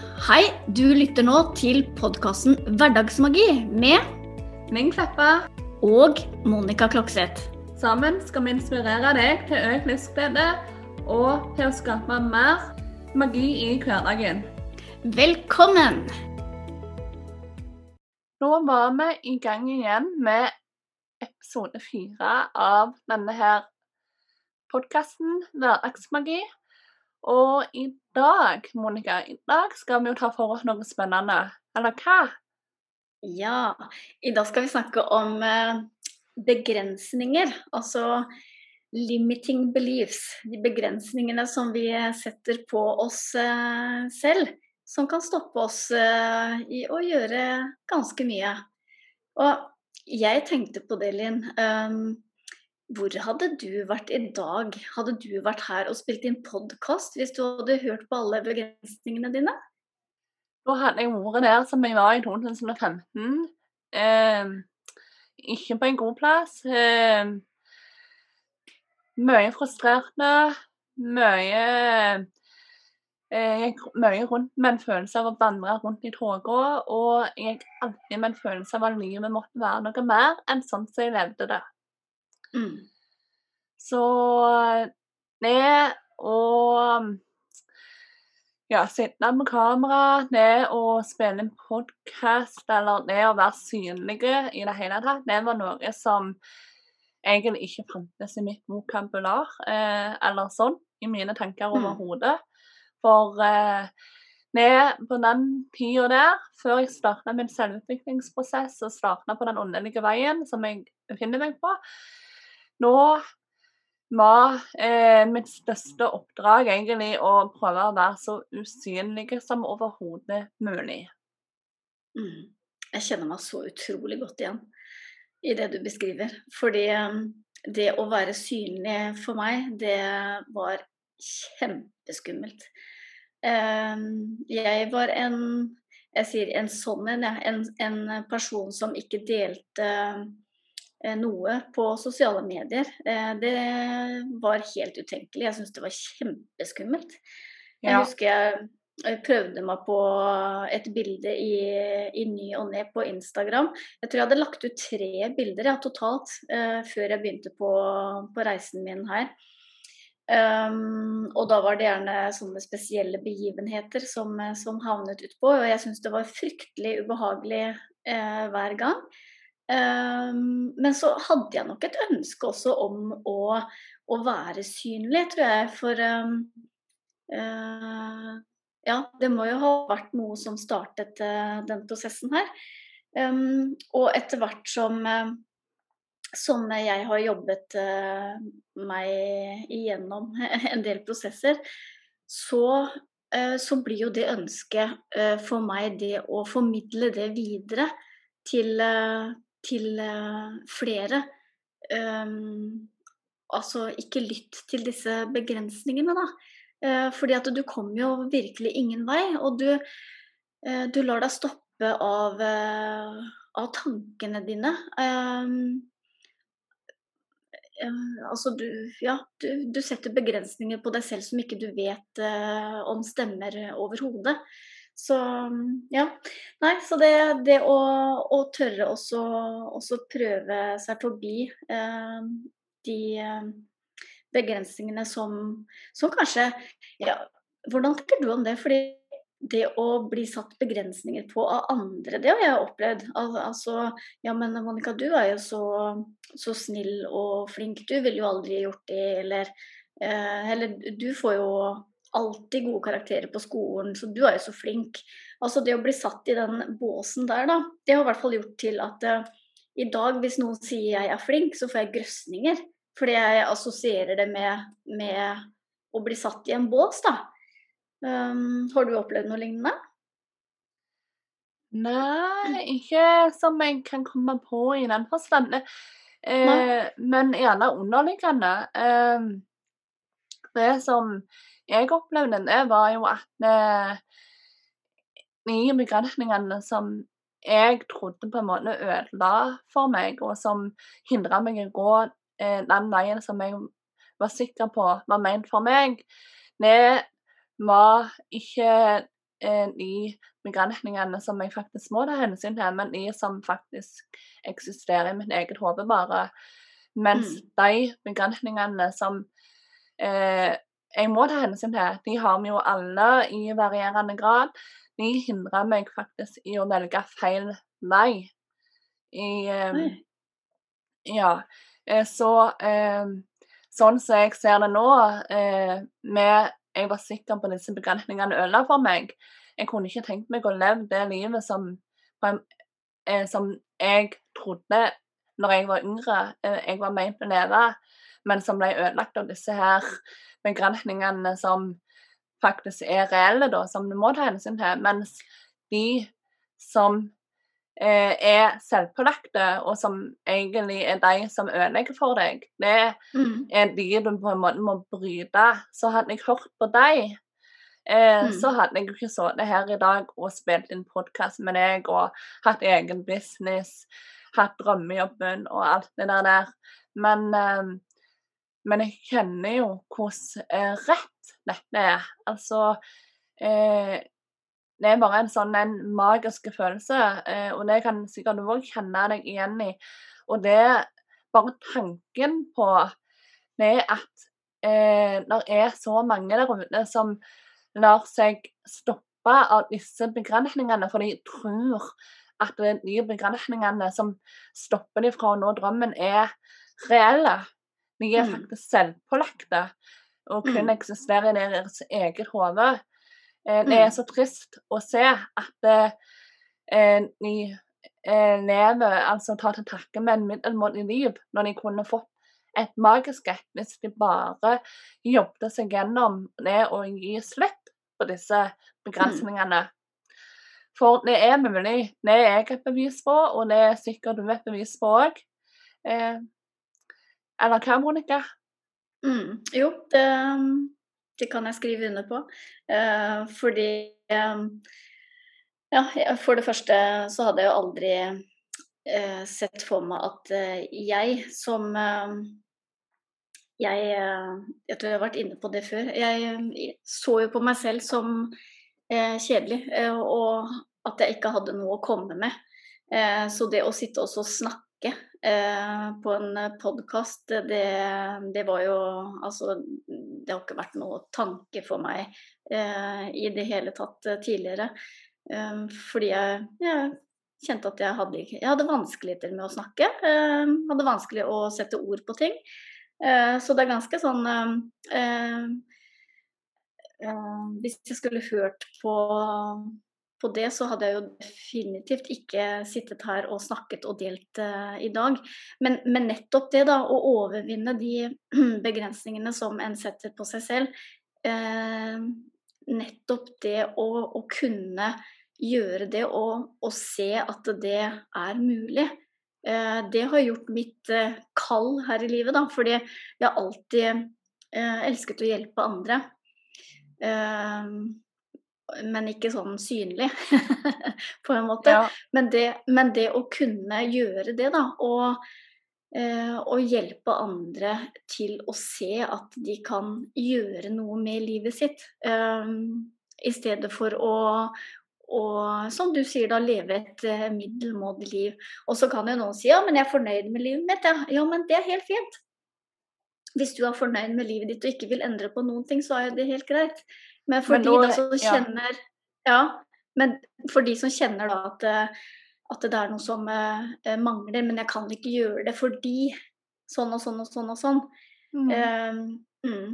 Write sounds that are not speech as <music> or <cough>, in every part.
Hei, du lytter nå til podkasten Hverdagsmagi med Ming Kleppa. og Monica Klokseth. Sammen skal vi inspirere deg til økt livsglede og til å skape mer magi i hverdagen. Velkommen! Nå var vi i gang igjen med episode fire av denne her podkasten Hverdagsmagi. Og i dag, Monica, i dag skal vi jo ta for oss noe spennende. Eller hva? Ja, i dag skal vi snakke om eh, begrensninger. Altså limiting beliefs. De begrensningene som vi setter på oss eh, selv. Som kan stoppe oss eh, i å gjøre ganske mye. Og jeg tenkte på det, Linn. Um, hvor hadde du vært i dag? Hadde du vært her og spilt inn podkast hvis du hadde hørt på alle begrensningene dine? Da hadde jeg vært der som jeg var i 2015. Eh, ikke på en god plass. Eh, mye frustrerende. Mye Jeg gikk mye rundt med en følelse av å vandre rundt i tåka. Og jeg gikk alltid med en følelse av at livet måtte være noe mer enn sånn som jeg levde det. Mm. Så ned og ja, sitte med kamera, ned og spille en podkast eller ned og være synlige i det hele tatt, det var noe som egentlig ikke fantes i mitt vokabular, eh, eller sånn, i mine tanker Mm. overhodet. For eh, ned på den tida der, før jeg starta min selvutviklingsprosess og starta på den åndelige veien som jeg befinner meg på, nå var eh, mitt største oppdrag egentlig å prøve å være så usynlig som overhodet mulig. Mm. Jeg kjenner meg så utrolig godt igjen i det du beskriver. Fordi um, det å være synlig for meg, det var kjempeskummelt. Um, jeg var en jeg sier en sånn en, en, person som ikke delte noe på sosiale medier. Eh, det var helt utenkelig. Jeg syntes det var kjempeskummelt. Jeg Ja. husker jeg jeg prøvde meg på et bilde i, i ny og ne på Instagram. Jeg tror jeg hadde lagt ut tre bilder ja, totalt eh, før jeg begynte på, på reisen min her. Um, og da var det gjerne sånne spesielle begivenheter som, som havnet utpå. Og jeg syntes det var fryktelig ubehagelig eh, hver gang. Um, men så hadde jeg nok et ønske også om å, å være synlig, tror jeg. For um, uh, ja, det må jo ha vært noe som startet uh, den prosessen her. Um, og etter hvert som, uh, som jeg har jobbet meg igjennom <laughs> en del prosesser, så, så blir jo det ønsket for meg det å formidle det videre til, til eh, flere. Um, altså ikke lytt til disse begrensningene, da. Uh, fordi at du kommer jo virkelig ingen vei, og du, uh, du lar deg stoppe av, uh, av tankene dine. Um, altså du, ja, du, du setter begrensninger på deg selv som ikke du vet om stemmer overhodet. Så ja. Nei, så det, det å, å tørre også, også prøve seg forbi eh, de eh, begrensningene som, som kanskje ja, Hvordan tenker du om det? Fordi det å bli satt begrensninger på av andre, det har jeg opplevd. Al altså, ja men Monica, du er jo så, så snill og flink, du ville jo aldri gjort det, eller eh, Eller du får jo alltid gode karakterer på skolen, så du er jo så flink. Altså det å bli satt i den båsen der, da, det har i hvert fall gjort til at uh, i dag, hvis noen sier jeg er flink, så får jeg grøsninger. Fordi jeg assosierer det med, med å bli satt i en bås, da. Um, har du opplevd noe lignende? Nei, ikke som jeg kan komme på i den forstand. Eh, men gjerne underliggende. Eh, det som jeg opplevde, det var jo at de begrensningene som jeg trodde på en måte ødela for meg, og som hindra meg i å gå eh, den veien som jeg var sikker på var ment for meg, det var ikke eh, de begrensningene som jeg faktisk må ta hensyn til, men de som faktisk eksisterer i mitt eget hode bare. Mens Mm. de begrensningene som eh, jeg må ta hensyn til, de har vi jo alle i varierende grad. De hindrer meg faktisk i å velge feil vei. I, eh, ja. Eh, så eh, sånn som jeg ser det nå, med jeg var sikker på disse begrensningene ødela for meg. Jeg kunne ikke tenkt meg å leve det livet som, som jeg trodde når jeg var yngre, jeg var ment å leve, men som ble ødelagt av disse her begrensningene som faktisk er reelle, da, som du må ta hensyn til. Mens de som eh, er selvpålagte, og som egentlig er de som ødelegger for deg, det Mm. er de du på en måte må bryte. Så hadde jeg hørt på deg, eh, Mm. så hadde jeg jo ikke sittet her i dag og spilt inn podkast med deg og hatt egen business, hatt drømmejobben og alt det der. Men, eh, men jeg kjenner jo hvordan eh, rett dette er. Altså eh, Det er bare en sånn en magisk følelse, eh, og det kan sikkert du òg kjenne deg igjen i. Og det bare tanken på det at eh, det er så mange der ute som lar seg stoppe av disse begrensningene, for de tror at de begrensningene som stopper dem fra å nå drømmen, er reelle. De er Mm. faktisk selvpålagte og kun eksistere eksisterer i deres eget hode. Eh, Det Mm. er så trist å se at eh, eh, de eh, lever, altså tar til takke med en middelmådig liv, når de kunne fått et magisk et hvis de bare jobbet seg gjennom det å gi slipp på disse begrensningene. For det er mulig. Det er jeg et bevis på, og det er sikkert du et bevis på òg. Eller hva, Monica? Mm. Jo, det, det kan jeg skrive under på. Eh, fordi eh, Ja, for det første så hadde jeg jo aldri eh, sett for meg at eh, jeg som eh, jeg, eh, jeg tror jeg har vært inne på det før. Jeg eh, så jo på meg selv som kjedelig, og at jeg ikke hadde noe å komme med. Så det å sitte og snakke på en podkast, det, det var jo Altså, det har ikke vært noe tanke for meg eh, i det hele tatt eh, tidligere. Eh, fordi jeg, jeg kjente at jeg hadde, jeg hadde vanskeligheter med å snakke. Eh, hadde vanskelig å sette ord på ting. Eh, så det er ganske sånn eh, eh, eh, Hvis jeg skulle hørt på, på det, så hadde jeg jo definitivt ikke sittet her og snakket og delt uh, i dag. Men, men nettopp det, da, å overvinne de <clears throat> begrensningene som en setter på seg selv. Uh, nettopp det å, å kunne gjøre det og, og se at det er mulig. Eh, det har gjort mitt kall her i livet, da, fordi jeg alltid elsket å hjelpe andre. Men ikke sånn synlig, <laughs> på en måte. Ja. Men, det, men det å kunne gjøre det, da, og, eh, og hjelpe andre til å se at de kan gjøre noe med livet sitt, eh, i stedet for å, å, som du sier, da, leve et eh, middelmådig liv. Og så kan jo noen si ja, men jeg er fornøyd med livet mitt. Ja, ja men det er helt fint. Hvis du er fornøyd med livet ditt og ikke vil endre på noen ting, så er jo det helt greit. Men for Men de nå- da som kjenner Ja, men for de som kjenner at, eh, at det er noe som eh, mangler, men jeg kan ikke gjøre det fordi sånn og sånn og sånn og sånn. Mm. Uh, mm.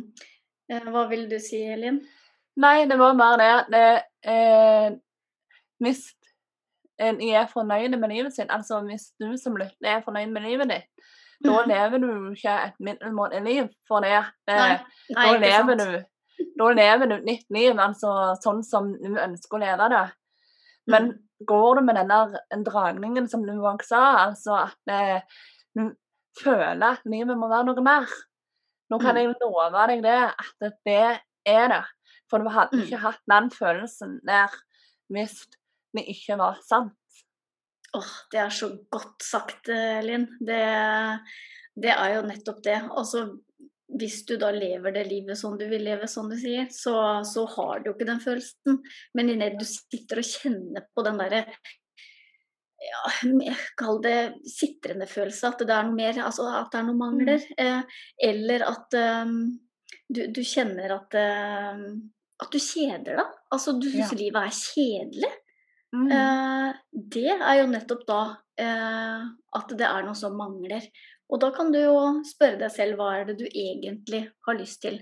Uh, hva vil du si, Elin? Nei, det var bare det det, hvis en er fornøyd med livet sitt, altså hvis du som lytter er fornøyd med livet ditt, da Mm. lever du ikke et middelmådig liv, for det Nei, nei, da lever sant. du da lever du et nytt liv, altså sånn som du ønsker å leve det. Men Mm. går du med denne der dragningen som du òg sa, altså at eh, du føler at livet må være noe mer, nå kan Mm. jeg love deg det, at det er det. For du hadde Mm. ikke hatt den følelsen der hvis det ikke var sant. Åh, det er så godt sagt, eh, Linn. Det, det er jo nettopp det. Altså, hvis du da lever det livet som du vil leve, som du sier, så, så har du jo ikke den følelsen. Men idet du sitter og kjenner på den derre ja, kall det sitrende følelse, at det er noe mer, altså at det er noe mangler. Mm. Eh, eller at um, du, du, kjenner at, uh, at du kjeder deg. Altså du syns ja. livet er kjedelig. Mm. Eh, det er jo nettopp da eh, at det er noe som mangler. Og da kan du jo spørre deg selv hva er det du egentlig har lyst til.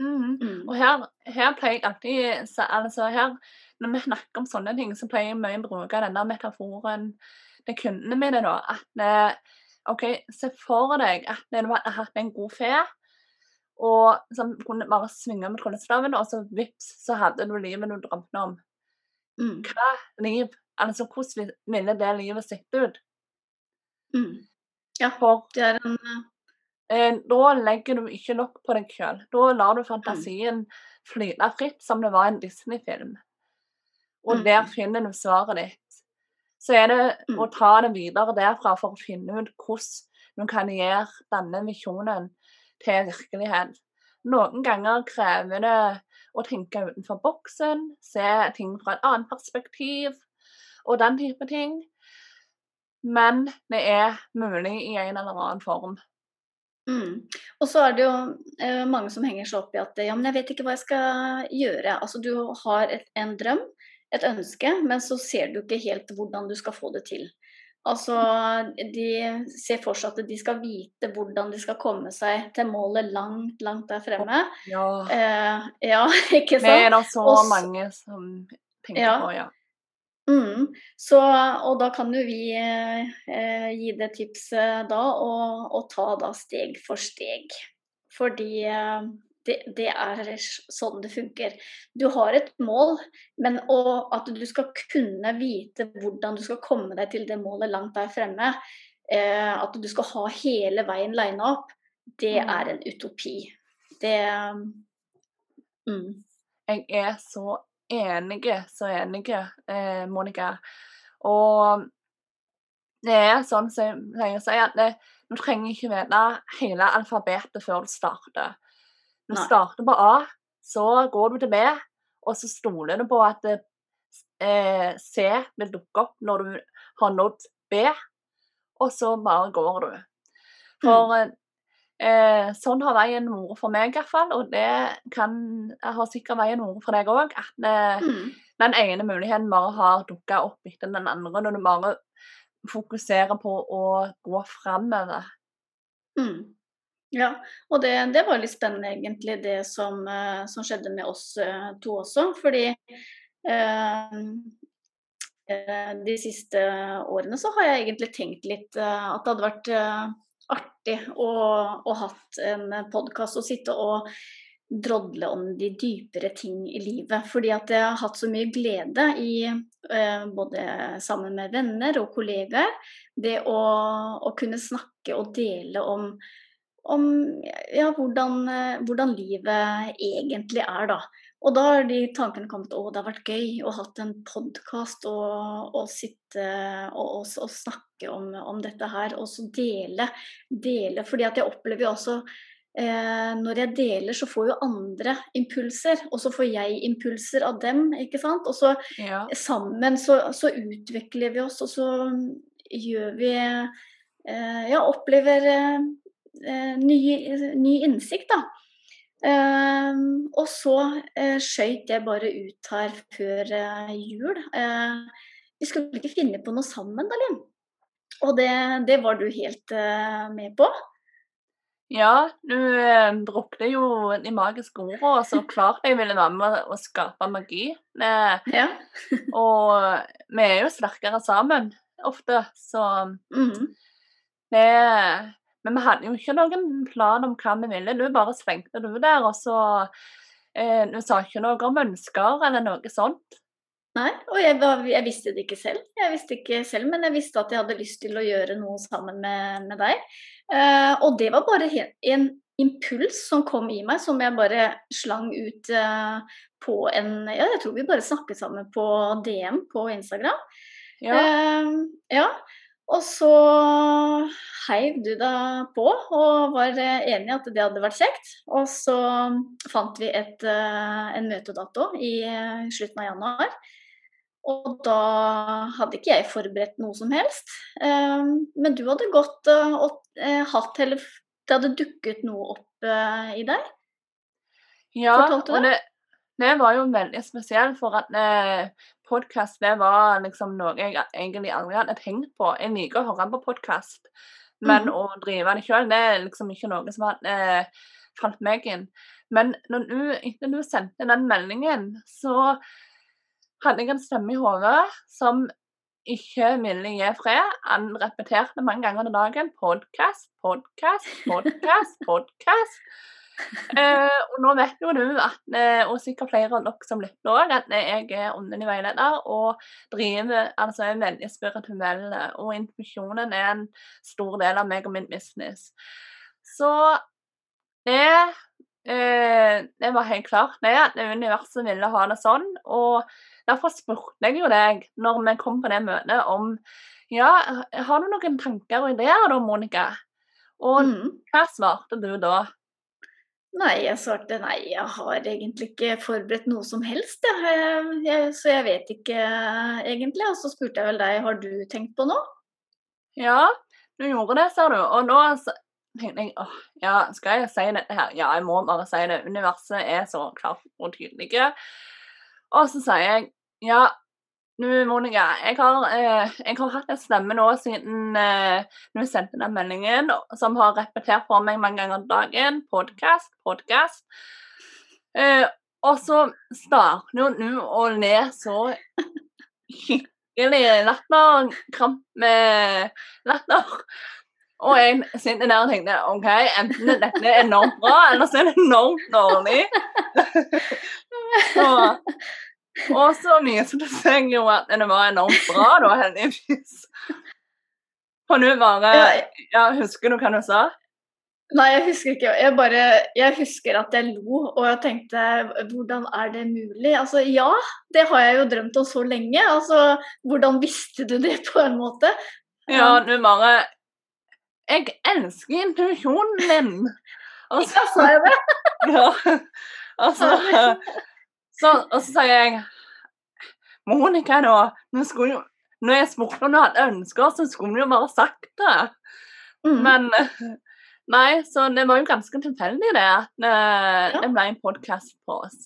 Mm. Mm. Og her, her, pleier jeg alltid altså her, Når vi snakker om sånne ting, så pleier jeg mye å bruke denne metaforen til kundene mine. da, at eh, OK, se for deg at du hadde hatt en god fe, og som kunne bare svinge med tryllestaven, og så vips, så hadde du livet du drømte om. Mm. Hva liv Altså, hvordan ville det livet sett ut? Mm. Ja, det er den eh, Da legger du ikke nok på deg sjøl. Da lar du fantasien flyte fritt som det var en Disney-film. Og mm. der finner du svaret ditt. Så er det mm. å ta det videre derfra for å finne ut hvordan du kan gjøre denne visjonen til virkelighet. Noen ganger krever det å tenke utenfor boksen, se ting fra et annet perspektiv og den type ting. Men det er mulig i en eller annen form. Mm. Og så er det jo eh, mange som henger seg opp i at ja, men jeg vet ikke hva jeg skal gjøre. Altså du har et, en drøm, et ønske, men så ser du ikke helt hvordan du skal få det til. Altså, de ser for seg at de skal vite hvordan de skal komme seg til målet langt, langt der fremme. Ja, eh, ja <laughs> ikke sant? Det er det så Også, mange som tenker ja. på, ja. Mm, så, og da kan jo vi eh, gi det tipset da, å ta da steg for steg. Fordi eh, det, det, er sånn det funker. Du har et mål, men at du skal kunne vite hvordan du skal komme deg til det målet langt der fremme, eh, at du skal ha hele veien lina opp, det mm. er en utopi. Det mm. Jeg er så enig, så enige, eh, Monica. Og det er sånn som jeg sier, at det, du trenger ikke vite hele alfabetet før du starter. Du Nei. starter på A, så går du til B, og så stoler du på at eh, C vil dukke opp når du har nådd B, og så bare går du. For mm. Eh, sånn har veien vært for meg, iallfall, og det kan har sikkert veien vært for deg òg. At eh, mm. den ene muligheten bare har dukka opp etter den andre, når du bare fokuserer på å gå framover. Mm. Ja, og det, det, var litt spennende egentlig det som, uh, som skjedde med oss uh, to også. Fordi eh, de siste årene så har jeg egentlig tenkt litt at det hadde vært artig å, å hatt en podkast og sitte og drodle om de dypere ting i livet. Fordi at jeg har hatt så mye glede i både sammen med venner og kollegaer. Det å, å kunne snakke og dele om om ja, hvordan, eh, hvordan, livet egentlig er, da. Og da har de tankene kommet å det har vært gøy å hatt en podkast og, og, sitte og, og, og snakke om, om, dette her. Og så dele. dele fordi at jeg opplever jo også eh, når jeg deler, så får jo andre impulser. Og så får jeg impulser av dem, ikke sant. Og så ja. sammen så, så, utvikler vi oss, og så gjør vi eh, Ja, opplever eh, Eh, ny, ny, innsikt, da. Uh, og så uh, skøyt jeg bare ut her før uh, jul. Uh, vi skulle ikke finne på noe sammen, Dalin. Og det, det, var du helt med på? Ja, du eh, brukte jo de magiske ordene, og så klart jeg ville være med å skape magi. ja. og vi er jo sterkere sammen ofte, så mm -hmm. det men vi hadde jo ikke noen plan om hva vi ville. Du bare svingte du der, og så eh, Du sa ikke noe om ønsker eller noe sånt. Nei, og jeg, jeg, visste det ikke selv. Jeg visste ikke selv, Men jeg visste at jeg hadde lyst til å gjøre noe sammen med, med deg. Eh, og det var bare en impuls som kom i meg, som jeg bare slang ut eh, på en Ja, jeg tror vi bare snakket sammen på DM på Instagram. Ja. Eh, ja. Og så heiv du deg på og var enig i at det hadde vært kjekt. Og så fant vi et, eh, en møtedato i eh, slutten av januar. Og da hadde ikke jeg forberedt noe som helst. Eh, men du hadde gått og hatt Eller det hadde dukket noe opp i deg. Ja, og det, det var jo veldig spesielt, for at podkast var liksom noe jeg egentlig aldri hadde tenkt på. Jeg liker å høre på podkast, men mm. å drive det sjøl, det er liksom ikke noe som hadde eh, falt meg inn. Men når du, etter du sendte den meldingen, så hadde jeg en stemme i hodet som ikke ville gi fred. Han repeterte mange ganger om dagen 'podkast, podkast, podkast', podkast. Eh, og nå vet jo du, at, eh, og sikkert flere av dere som lytter òg, at jeg er åndelig veileder og driver altså er veldig spirituell. Og intuisjonen er en stor del av meg og min business. Så det eh, det var helt klart det, at universet ville ha det sånn. Og derfor spurte jeg jo deg når vi kom på det møtet, om ja, har du noen tanker og ideer da, Monica? Og mm. hva svarte du da? Nei, jeg svarte nei, jeg har egentlig ikke forberedt noe som helst, jeg. Jeg, så jeg vet ikke egentlig. Og så spurte jeg vel deg, har du tenkt på noe? Ja, du gjorde det, sa du. Og nå tenkte jeg åh, ja, skal jeg si dette her? Ja, jeg må bare si det. Universet er så klart og tydelig. Og så sier jeg ja, nå, Monica, jeg har, eh, jeg har, hatt en stemme nå siden eh, du sendte den meldingen, som har repetert for meg mange ganger om dagen. Podkast, podkast. Eh, og så starter hun nå å le så skikkelig latterkramp med latter. Og jeg sitter der og tenkte OK, enten dette er enormt bra, eller så er det enormt dårlig. <laughs> så og så viser det seg jo at det var enormt bra, da, heldigvis. Og nå bare Ja, husker du hva du sa? Nei, jeg husker ikke. Jeg bare Jeg husker at jeg lo, og jeg tenkte hvordan er det mulig? Altså ja, det har jeg jo drømt om så lenge. Altså hvordan visste du det, på en måte? Ja, du bare Jeg elsker intuisjonen din. Altså, ja, sa jeg det. <laughs> ja. Altså så, og så sa jeg Monica, nå, nå skulle jo Når jeg spurte om du hadde ønsker, så skulle du jo bare sagt det. Mm. Men Nei, så det var jo ganske tilfeldig, det. At eh, det, ja. ble en podkast på oss.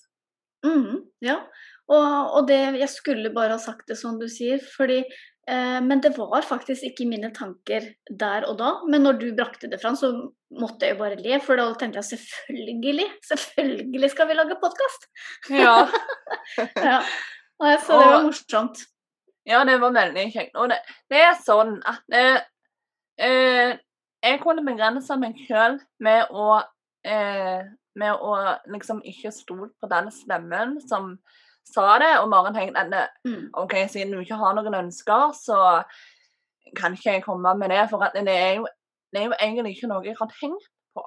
Mm, ja. Og, og, det Jeg skulle bare ha sagt det som du sier, fordi Men det var faktisk ikke mine tanker der og da. Men når du brakte det fram, så måtte jeg jo bare le, for da tenkte jeg selvfølgelig, selvfølgelig skal vi lage podkast! Ja. <laughs> ja. Så det var morsomt. Ja, det var veldig kjekt. Og det, det er sånn at eh, jeg kunne begrense meg sjøl med å eh, med å liksom ikke stole på den stemmen som sa det, og Maren tenkte at mm. OK, siden hun ikke har noen ønsker, så kan ikke jeg komme med det. For det er jo det er jo egentlig ikke noe jeg har tenkt på.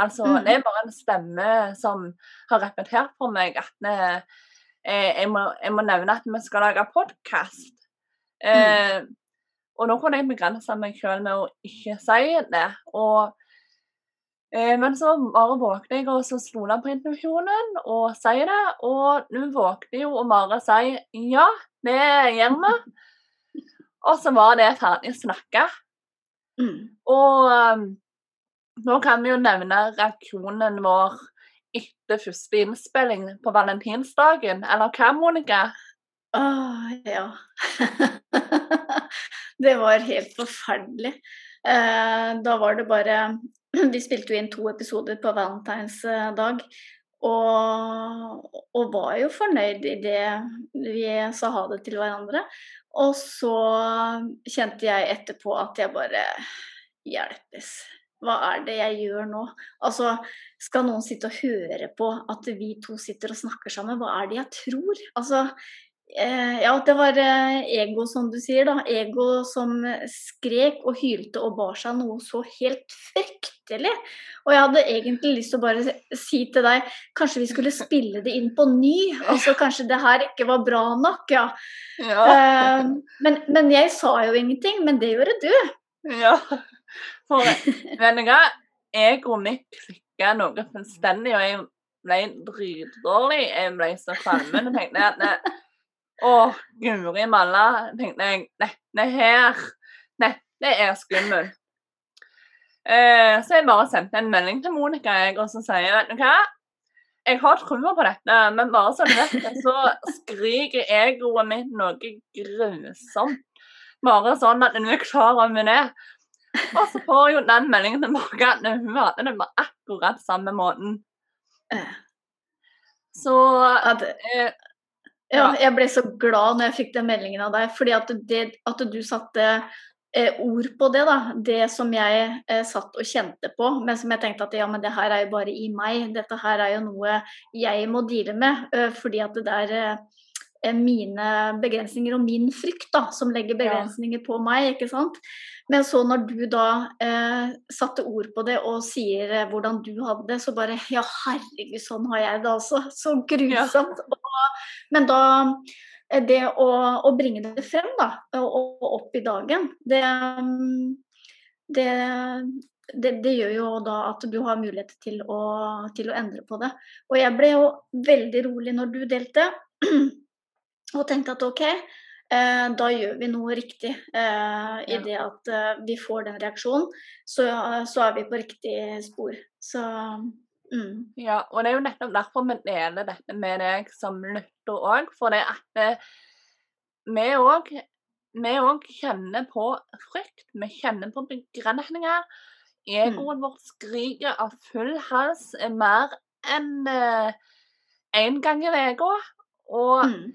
Altså, mm. Det er bare en stemme som har repetert for meg at eh, jeg, må, jeg, må, nevne at vi skal lage podkast. Mm. Eh, og nå kunne jeg begrense meg selv med å ikke si det. Og, men så bare våkner jeg og så stoler på intuisjonen og sier det. Og nå våkner jo og bare sier ja, det gjør vi. Og så var det ferdig snakka. Mm. Og um, nå kan vi jo nevne reaksjonen vår etter første innspilling på valentinsdagen. Eller hva, Monica? Åh, ja. <laughs> det var helt forferdelig. Eh, da var det bare <clears throat> Vi spilte jo inn to episoder på valentinsdag. Og, og var jo fornøyd i det vi sa ha det til hverandre. Og så kjente jeg etterpå at jeg bare Hjelpes. Hva er det jeg gjør nå? Altså, skal noen sitte og høre på at vi to sitter og snakker sammen? Hva er det jeg tror? Altså, Eh, ja, det var eh, ego, som du sier. da. Ego som skrek og hylte og bar seg noe så helt fryktelig. Og jeg hadde egentlig lyst til å bare si til deg kanskje vi skulle spille det inn på ny. Altså kanskje det her ikke var bra nok, ja. ja. Eh, men, men, jeg sa jo ingenting, men det gjorde du. Ja. For vet du hva, egoet mitt klikka noe fullstendig, og jeg ble dritdårlig. Jeg ble så kvalm og tenkte at å, guri malla, tenkte jeg. det her det er skummelt. Eh, så jeg bare sendte en melding til Monica jeg, og så sier jeg, vet du hva, jeg har trua på dette, men bare så du vet det, så skriker egoet mitt noe grusomt. Bare sånn at hun er klar over det. Og så får jo den meldingen tilbake at hun hadde det på akkurat samme måten. Eh. Så eh, ja, jeg ble så glad når jeg fikk den meldingen av deg. fordi at, det, at du satte eh, ord på det, da. Det som jeg eh, satt og kjente på, men som jeg tenkte at ja, men det her er jo bare i meg. Dette her er jo noe jeg må deale med. Uh, fordi at det der uh, mine begrensninger og min frykt da, som legger begrensninger på meg. ikke sant? Men så når du da eh, satte ord på det og sier eh, hvordan du hadde det, så bare Ja, herregud, sånn har jeg det altså. Så grusomt. Ja. Og, men da eh, Det å, å, bringe det frem, da, og, og opp i dagen, det, det det, det, gjør jo da at du har mulighet til å, til å, endre på det. Og jeg ble jo veldig rolig når du delte, <clears throat> og tenkte at OK, Eh, da gjør vi noe riktig. Eh, I det at eh, vi får den reaksjonen, så, så, er vi på riktig spor. Så mm. Ja, og det er jo nettopp derfor vi deler dette med deg som lytter òg. For det at vi òg vi òg kjenner på frykt. Vi kjenner på begrensninger. Egoet mm. vårt skriker av full hals mer enn én en gang i uka. Og mm.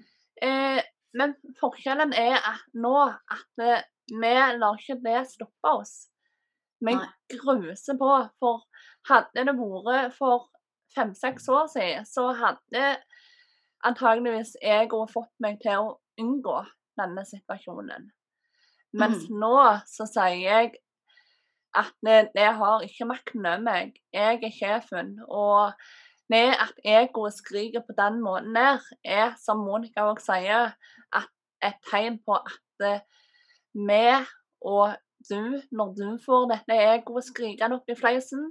Eh, men forskjellen er at nå at vi lar ikke det stoppe oss. Vi gruser på. For hadde det vært for fem-seks år siden, så hadde antageligvis jeg òg fått meg til å unngå denne situasjonen. Mens mm. nå så sier jeg at det, det har ikke makten over meg. Jeg er sjefen. Og med at egoet skriker på den måten der, er, som Monica òg sier, et tegn på at eh, vi og du, når du får dette egoet skrikende opp i fleisen,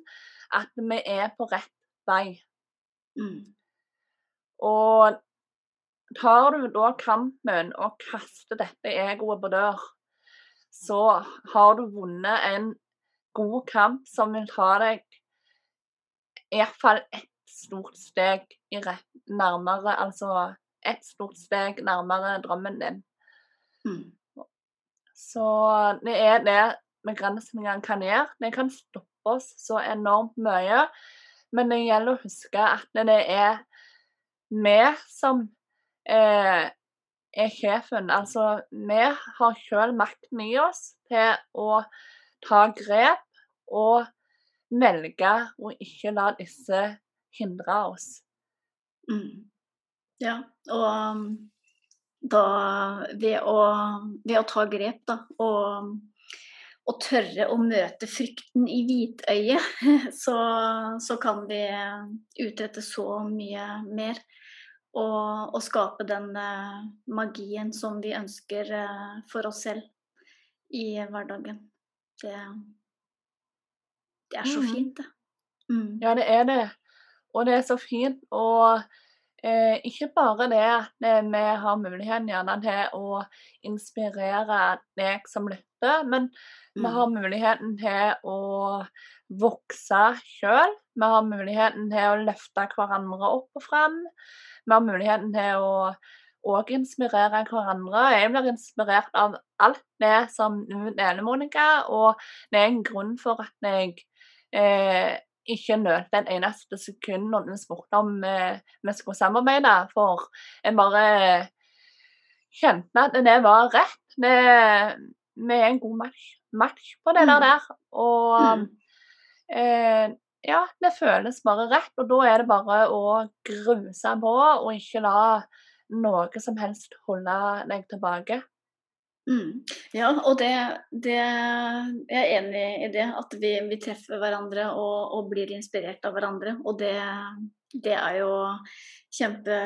at vi er på rett vei. Mm. Og tar du da kampen og kaster dette egoet på dør, så har du vunnet en god kamp som vil ta deg i hvert fall ett stort steg nærmere, altså et stort steg nærmere drømmen din. Mm. Så det er det begrensningene kan gjøre. Det kan stoppe oss så enormt mye. Men det gjelder å huske at det er vi som eh, er sjefen. Altså, vi har selv makten i oss til å ta grep og velge å ikke la disse hindre oss. Mm. Ja, og um, da ved å, ved å ta grep, da, og, og, tørre å møte frykten i hvitøyet, <laughs> så, så kan vi utrette så mye mer. Og, og skape den uh, magien som vi ønsker uh, for oss selv i hverdagen. Det, det er så mm. fint, det. Mm. Ja, det er det. Og det er så fint. Og eh, ikke bare det at vi har muligheten gjerne til å inspirere deg som lytter, men mm. vi har muligheten til å vokse sjøl. Vi har muligheten til å løfte hverandre opp og frem. Vi har muligheten til å og inspirere hverandre. Jeg blir inspirert av alt det som du deler, Monica, og det er en grunn for at jeg eh, ikke nølte en eneste sekund når vi spurte om eh, vi skulle samarbeide, for jeg bare kjente at det var rett. Vi er en god match, match på det der. der. Og mm. eh, ja, det føles bare rett. Og da er det bare å gruse på og ikke la noe som helst holde deg tilbake. Mm. Ja, og det, det, Jeg er enig i det. At vi, vi treffer hverandre og, og, blir inspirert av hverandre. Og det, det er jo kjempe,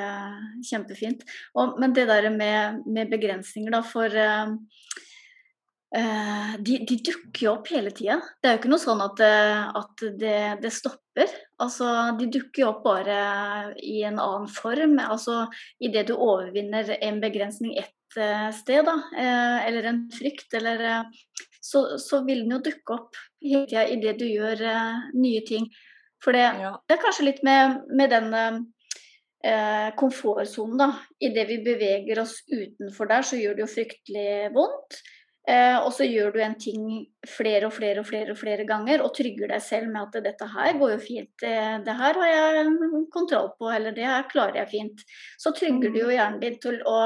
kjempefint. Og, men det der med, med begrensninger, da, for uh, de, de, dukker jo opp hele tida. Det er jo ikke noe sånn at, eh, at det, det, stopper. Altså, de dukker jo opp bare i en annen form. Altså, Idet du overvinner en begrensning ett sted, da, eh, eller en frykt, eller eh, så, så vil den jo dukke opp hele tida idet du gjør nye ting. For det, ja. det, er kanskje litt med, med den eh, komfortsonen, da. Idet vi beveger oss utenfor der, så gjør det jo fryktelig vondt. Eh, og så gjør du en ting flere og flere og flere og flere ganger og trygger deg selv med at dette her går jo fint, det, her har jeg kontroll på, eller det her klarer jeg fint. Så trygger du jo mm. hjernen din til å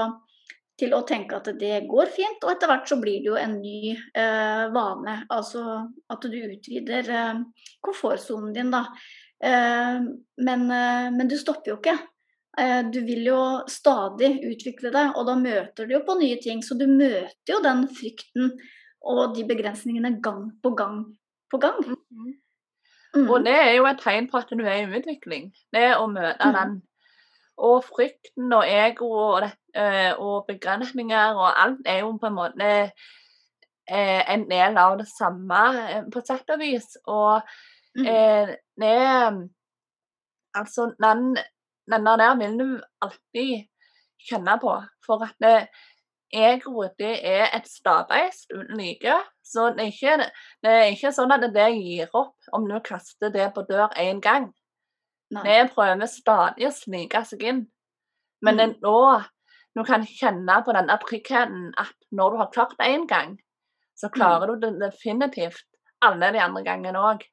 til å tenke at det går fint, og etter hvert så blir det jo en ny eh, vane. Altså at du utvider eh, komfortsonen din, da. Eh, men, eh, men, du stopper jo ikke. Eh, du vil jo stadig utvikle deg, og da møter du jo på nye ting. Så du møter jo den frykten og de begrensningene gang på gang på gang. Mm. Mm. Og det er jo et tegn på at du er i utvikling. Det å møte mm. den og frykten og ego og, eh, og begrensninger og alt er jo på en måte eh, en del av det samme, på på sett og vis. Og mm. det Altså, den, denne der vil du alltid kjenne på. For at det, egoet det er et stabeist uten like. Så det er, ikke, det er ikke sånn at det gir opp om du kaster det på dør én gang. Vi prøver stadig å snike seg inn. Men mm. nå du kan kjenne på denne prikkheten at når du har klart det én gang, så mm. klarer du det definitivt alle de andre gangene òg.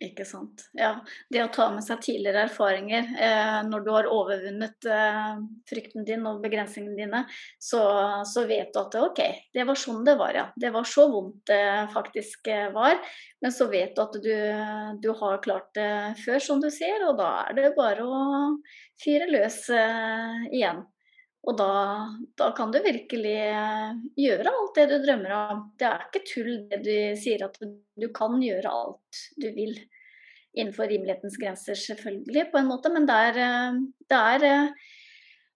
Ikke sant. Ja. Det å ta med seg tidligere erfaringer eh, når du har overvunnet eh, frykten din og begrensningene dine, så, så, vet du at OK, det var sånn det var, ja. Det var så vondt det faktisk eh, var. Men så vet du at du, du har klart det før, som du ser, og da er det bare å fyre løs eh, igjen. Og da, da, kan du virkelig eh, gjøre alt det du drømmer om. Det er ikke tull det du sier at du kan gjøre alt du vil. Innenfor rimelighetens grenser, selvfølgelig, på en måte. Men det er, eh, det er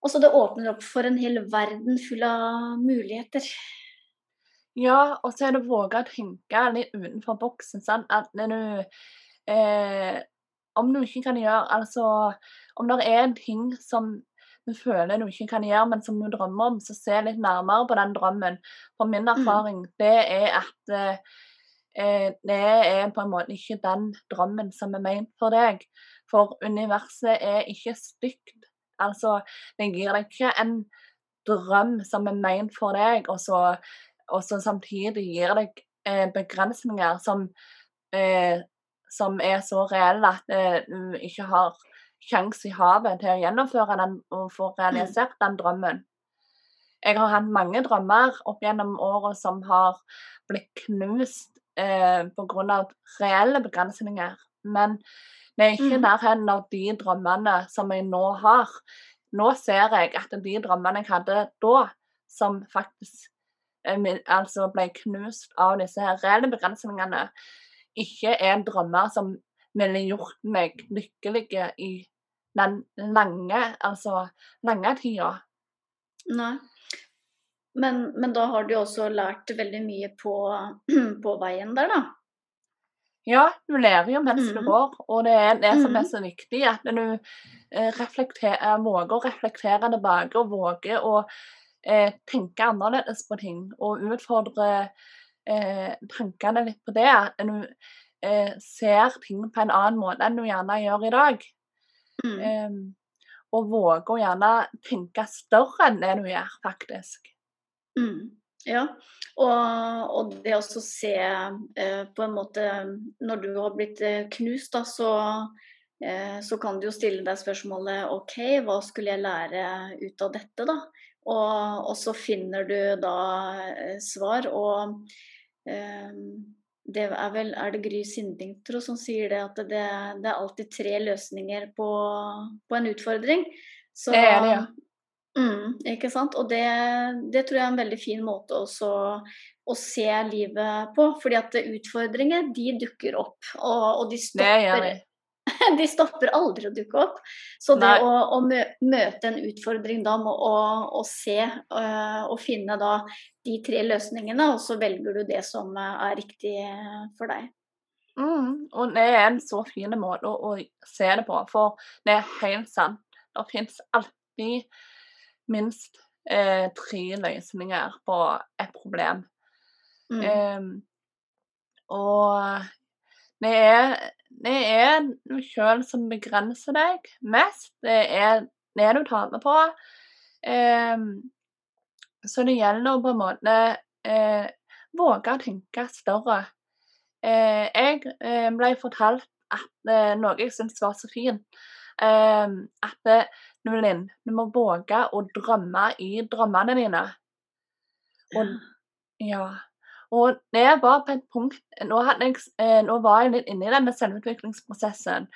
Altså, det åpner opp for en hel verden full av muligheter. Ja, og så er det å våge å tenke litt utenfor boksen. Sant? At du eh, Om du ikke kan gjøre Altså, om det er en ting som du føler du ikke kan gjøre, men som du drømmer om, så se litt nærmere på den drømmen. For min mm. erfaring det er at eh, det er på en måte ikke den drømmen som er ment for deg. For universet er ikke stygt. Altså, det gir deg ikke en drøm som er ment for deg, og så, og så samtidig gir deg eh, begrensninger som, eh, som er så reelle at eh, du ikke har sjanse i havet til å gjennomføre den og få realisert den drømmen. Jeg har hatt mange drømmer opp gjennom året som har blitt knust eh, pga. reelle begrensninger. Men det er ikke mm. nærheten av de drømmene som jeg nå har. Nå ser jeg at de drømmene jeg hadde da, som faktisk eh, altså ble knust av disse reelle begrensningene, ikke er drømmer som ville gjort meg lykkelig i den lange, altså lange tida. Nei. Men, men, da har du også lært veldig mye på, <clears throat> på veien der, da? Ja, du lærer jo mens mm. du går, og det er det som er mm. så viktig. At du eh, våger å reflektere tilbake og våger å eh, tenke annerledes på ting. Og utfordre eh, tankene litt på det. At du eh, ser ting på en annen måte enn du gjerne gjør i dag. Mm. Um, og våge å gjerne tenke større enn det du gjør, faktisk. Mm. Ja, og, og, det å se eh, på en måte Når du har blitt eh, knust, da, så, eh, så kan du jo stille deg spørsmålet OK, hva skulle jeg lære ut av dette, da? Og, og så finner du da eh, svar. Og eh, det er vel er det Gry Sinding tro, som sier det, at det, det, er alltid tre løsninger på, på en utfordring. Så, det er det, ja. Mm, ikke sant. Og det, det, tror jeg er en veldig fin måte også å se livet på. Fordi at utfordringer, de dukker opp. Og, og de stopper <laughs> de stopper aldri å dukke opp. Så det å, å, møte en utfordring da med å, å se uh, og finne da de tre løsningene, og så velger du det som er riktig for deg. Mm, og det er en så fin måte å, å, se det på, for det er helt sant. Det fins alltid minst eh, tre løsninger på et problem. Mm. Um, og det er, det er du sjøl som begrenser deg mest. Det er det du tar med på. Um, så det gjelder å på en måte eh, våge å tenke større. Eh, jeg eh, ble fortalt at eh, noe jeg syntes var så fint, at Nullin, du må våge å drømme i drømmene dine. Og, ja. Og det var på et punkt Nå, jeg, nå var jeg litt inne i denne selvutviklingsprosessen.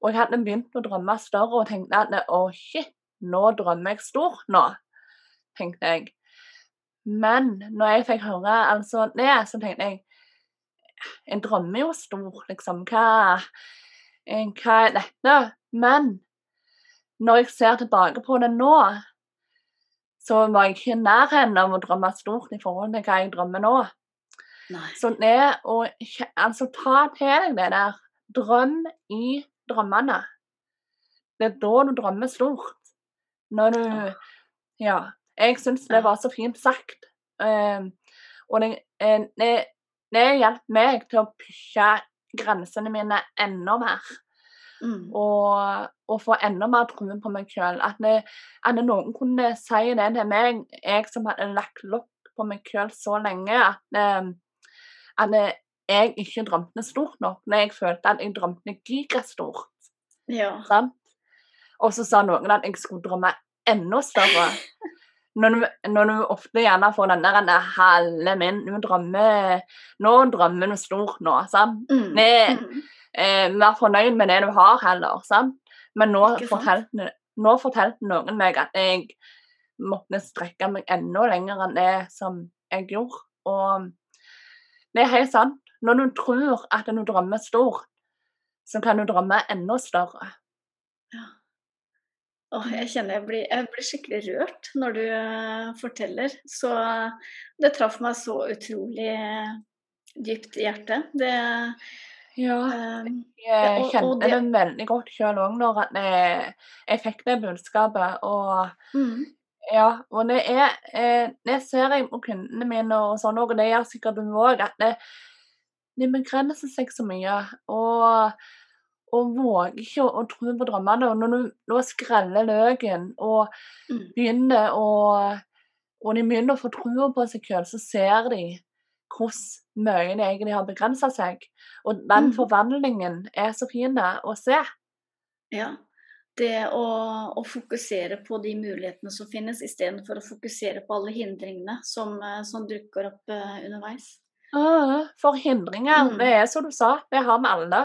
Og jeg hadde begynt å drømme større og tenkte at å, shit, nå drømmer jeg stort nå, tenkte jeg. Men når jeg fikk høre altså det, så tenkte jeg en drømmer jo stor, liksom. Hva, hva er dette? Men når jeg ser tilbake på det nå, så var jeg ikke i nærheten av å drømme stort i forhold til hva jeg drømmer nå. Nei. Så det å altså, ta til deg det der. Drøm i drømmene. Det er da du drømmer stort. Når du Ja. Jeg syns det var så fint sagt. Um, og det, eh, det, det hjalp meg til å pushe grensene mine enda mer. Mm. Og, og, få enda mer troen på meg sjøl. At, at, noen kunne si det til meg, jeg som hadde lagt lokk på meg sjøl så lenge, at, eh, at, jeg ikke drømte stort nok. Når jeg følte at jeg drømte gigastort. Ja. Og så sa noen at jeg skulle drømme enda større. <laughs> når du, når du, ofte gjerne får den der halve min du drømmer, Nå drømmer du stort nå, sant? Mm. Det, mm. eh, vær fornøyd med det du har heller, sant? Men nå fortalte, nå fortalte noen meg at jeg måtte strekke meg enda lenger enn det som jeg gjorde. Og det er helt sant. Når du tror at du drømmer stort, så kan du drømme enda større. Ja. Åh, jeg kjenner jeg blir, jeg blir, skikkelig rørt når du uh, forteller. Så det traff meg så utrolig dypt i hjertet. Det Ja, um, jeg kjente det, det, veldig godt sjøl òg når jeg, jeg, fikk det budskapet. Og mm. ja, og det er eh, Det ser jeg på kundene mine og sånn og det gjør sikkert du òg, at det, de begrenser seg så mye. Og og våger ikke å, å tro på drømmene. Og når du nå skreller løken og mm. begynner å og de begynner å få tro på seg selv, så ser de hvordan mye de egentlig har begrensa seg. Og den mm. forvandlingen er så fin å se. Ja. Det å, å, fokusere på de mulighetene som finnes, istedenfor å fokusere på alle hindringene som, eh, som dukker opp uh, underveis. Ah, for hindringer, mm. det er som du sa, det har vi alle.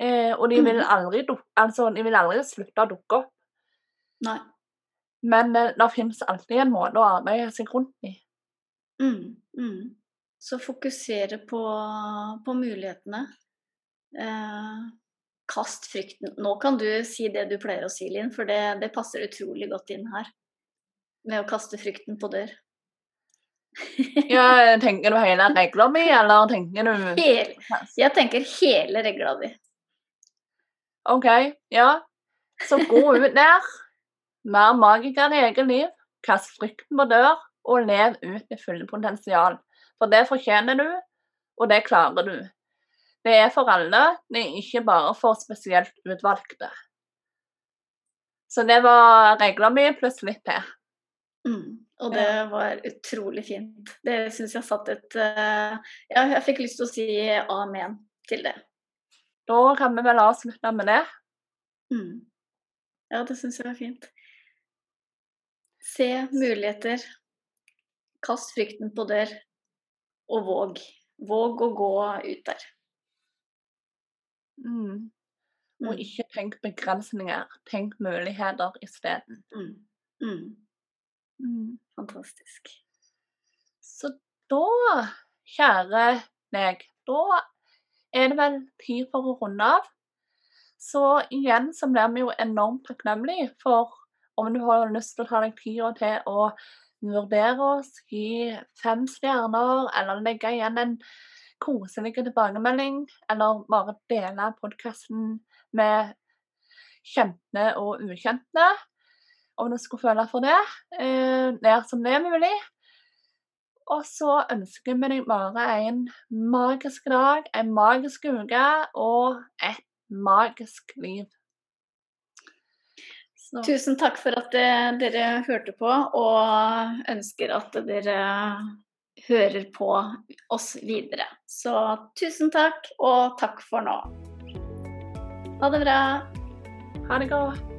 Eh, og de vil, mm. aldri, altså, de vil aldri slutte å dukke opp. Nei. Men eh, det finnes alltid en måte å arbeide seg rundt i. Mm, mm. Så fokusere på, på mulighetene. Eh, kast frykten. Nå kan du si det du pleier å si, Linn, for det, det passer utrolig godt inn her. Med å kaste frykten på dør. ja, <laughs> tenker du hele regla mi, eller tenker du Hel, Jeg tenker hele regla di. OK, ja. Så gå ut der. Mer magiker i eget liv. Kast frykten på dør, og lev ut det fulle potensial. For det fortjener du, og det klarer du. Det er for alle, det er ikke bare for spesielt utvalgte. Så det var reglene mine pluss litt til. Mm, og det var utrolig fint. Det syns jeg satt et uh, Ja, jeg fikk lyst til å si amen til det. Da kan vi vel avslutte med det. Mm. Ja, det syns jeg er fint. Se muligheter. Kast frykten på dør, og våg. Våg å gå ut der. Mm. Og mm. ikke tenk begrensninger, tenk muligheter isteden. Mm. Mm. Mm. Fantastisk. Så da, kjære deg, da er det vel tid for å runde av. Så igjen så blir vi jo enormt takknemlige for om du har lyst til å ta deg tida til å vurdere oss, gi fem stjerner, eller legge igjen en koselig tilbakemelding, eller bare dele podkasten med kjente og ukjente, om du skulle føle for det. Eh, nær som det er mulig. Og så ønsker vi deg bare en magisk dag, en magisk uke og et magisk liv. Så. Tusen takk for at eh, dere hørte på, og ønsker at dere hører på oss videre. Så tusen takk, og takk for nå. Ha det bra. Ha det godt.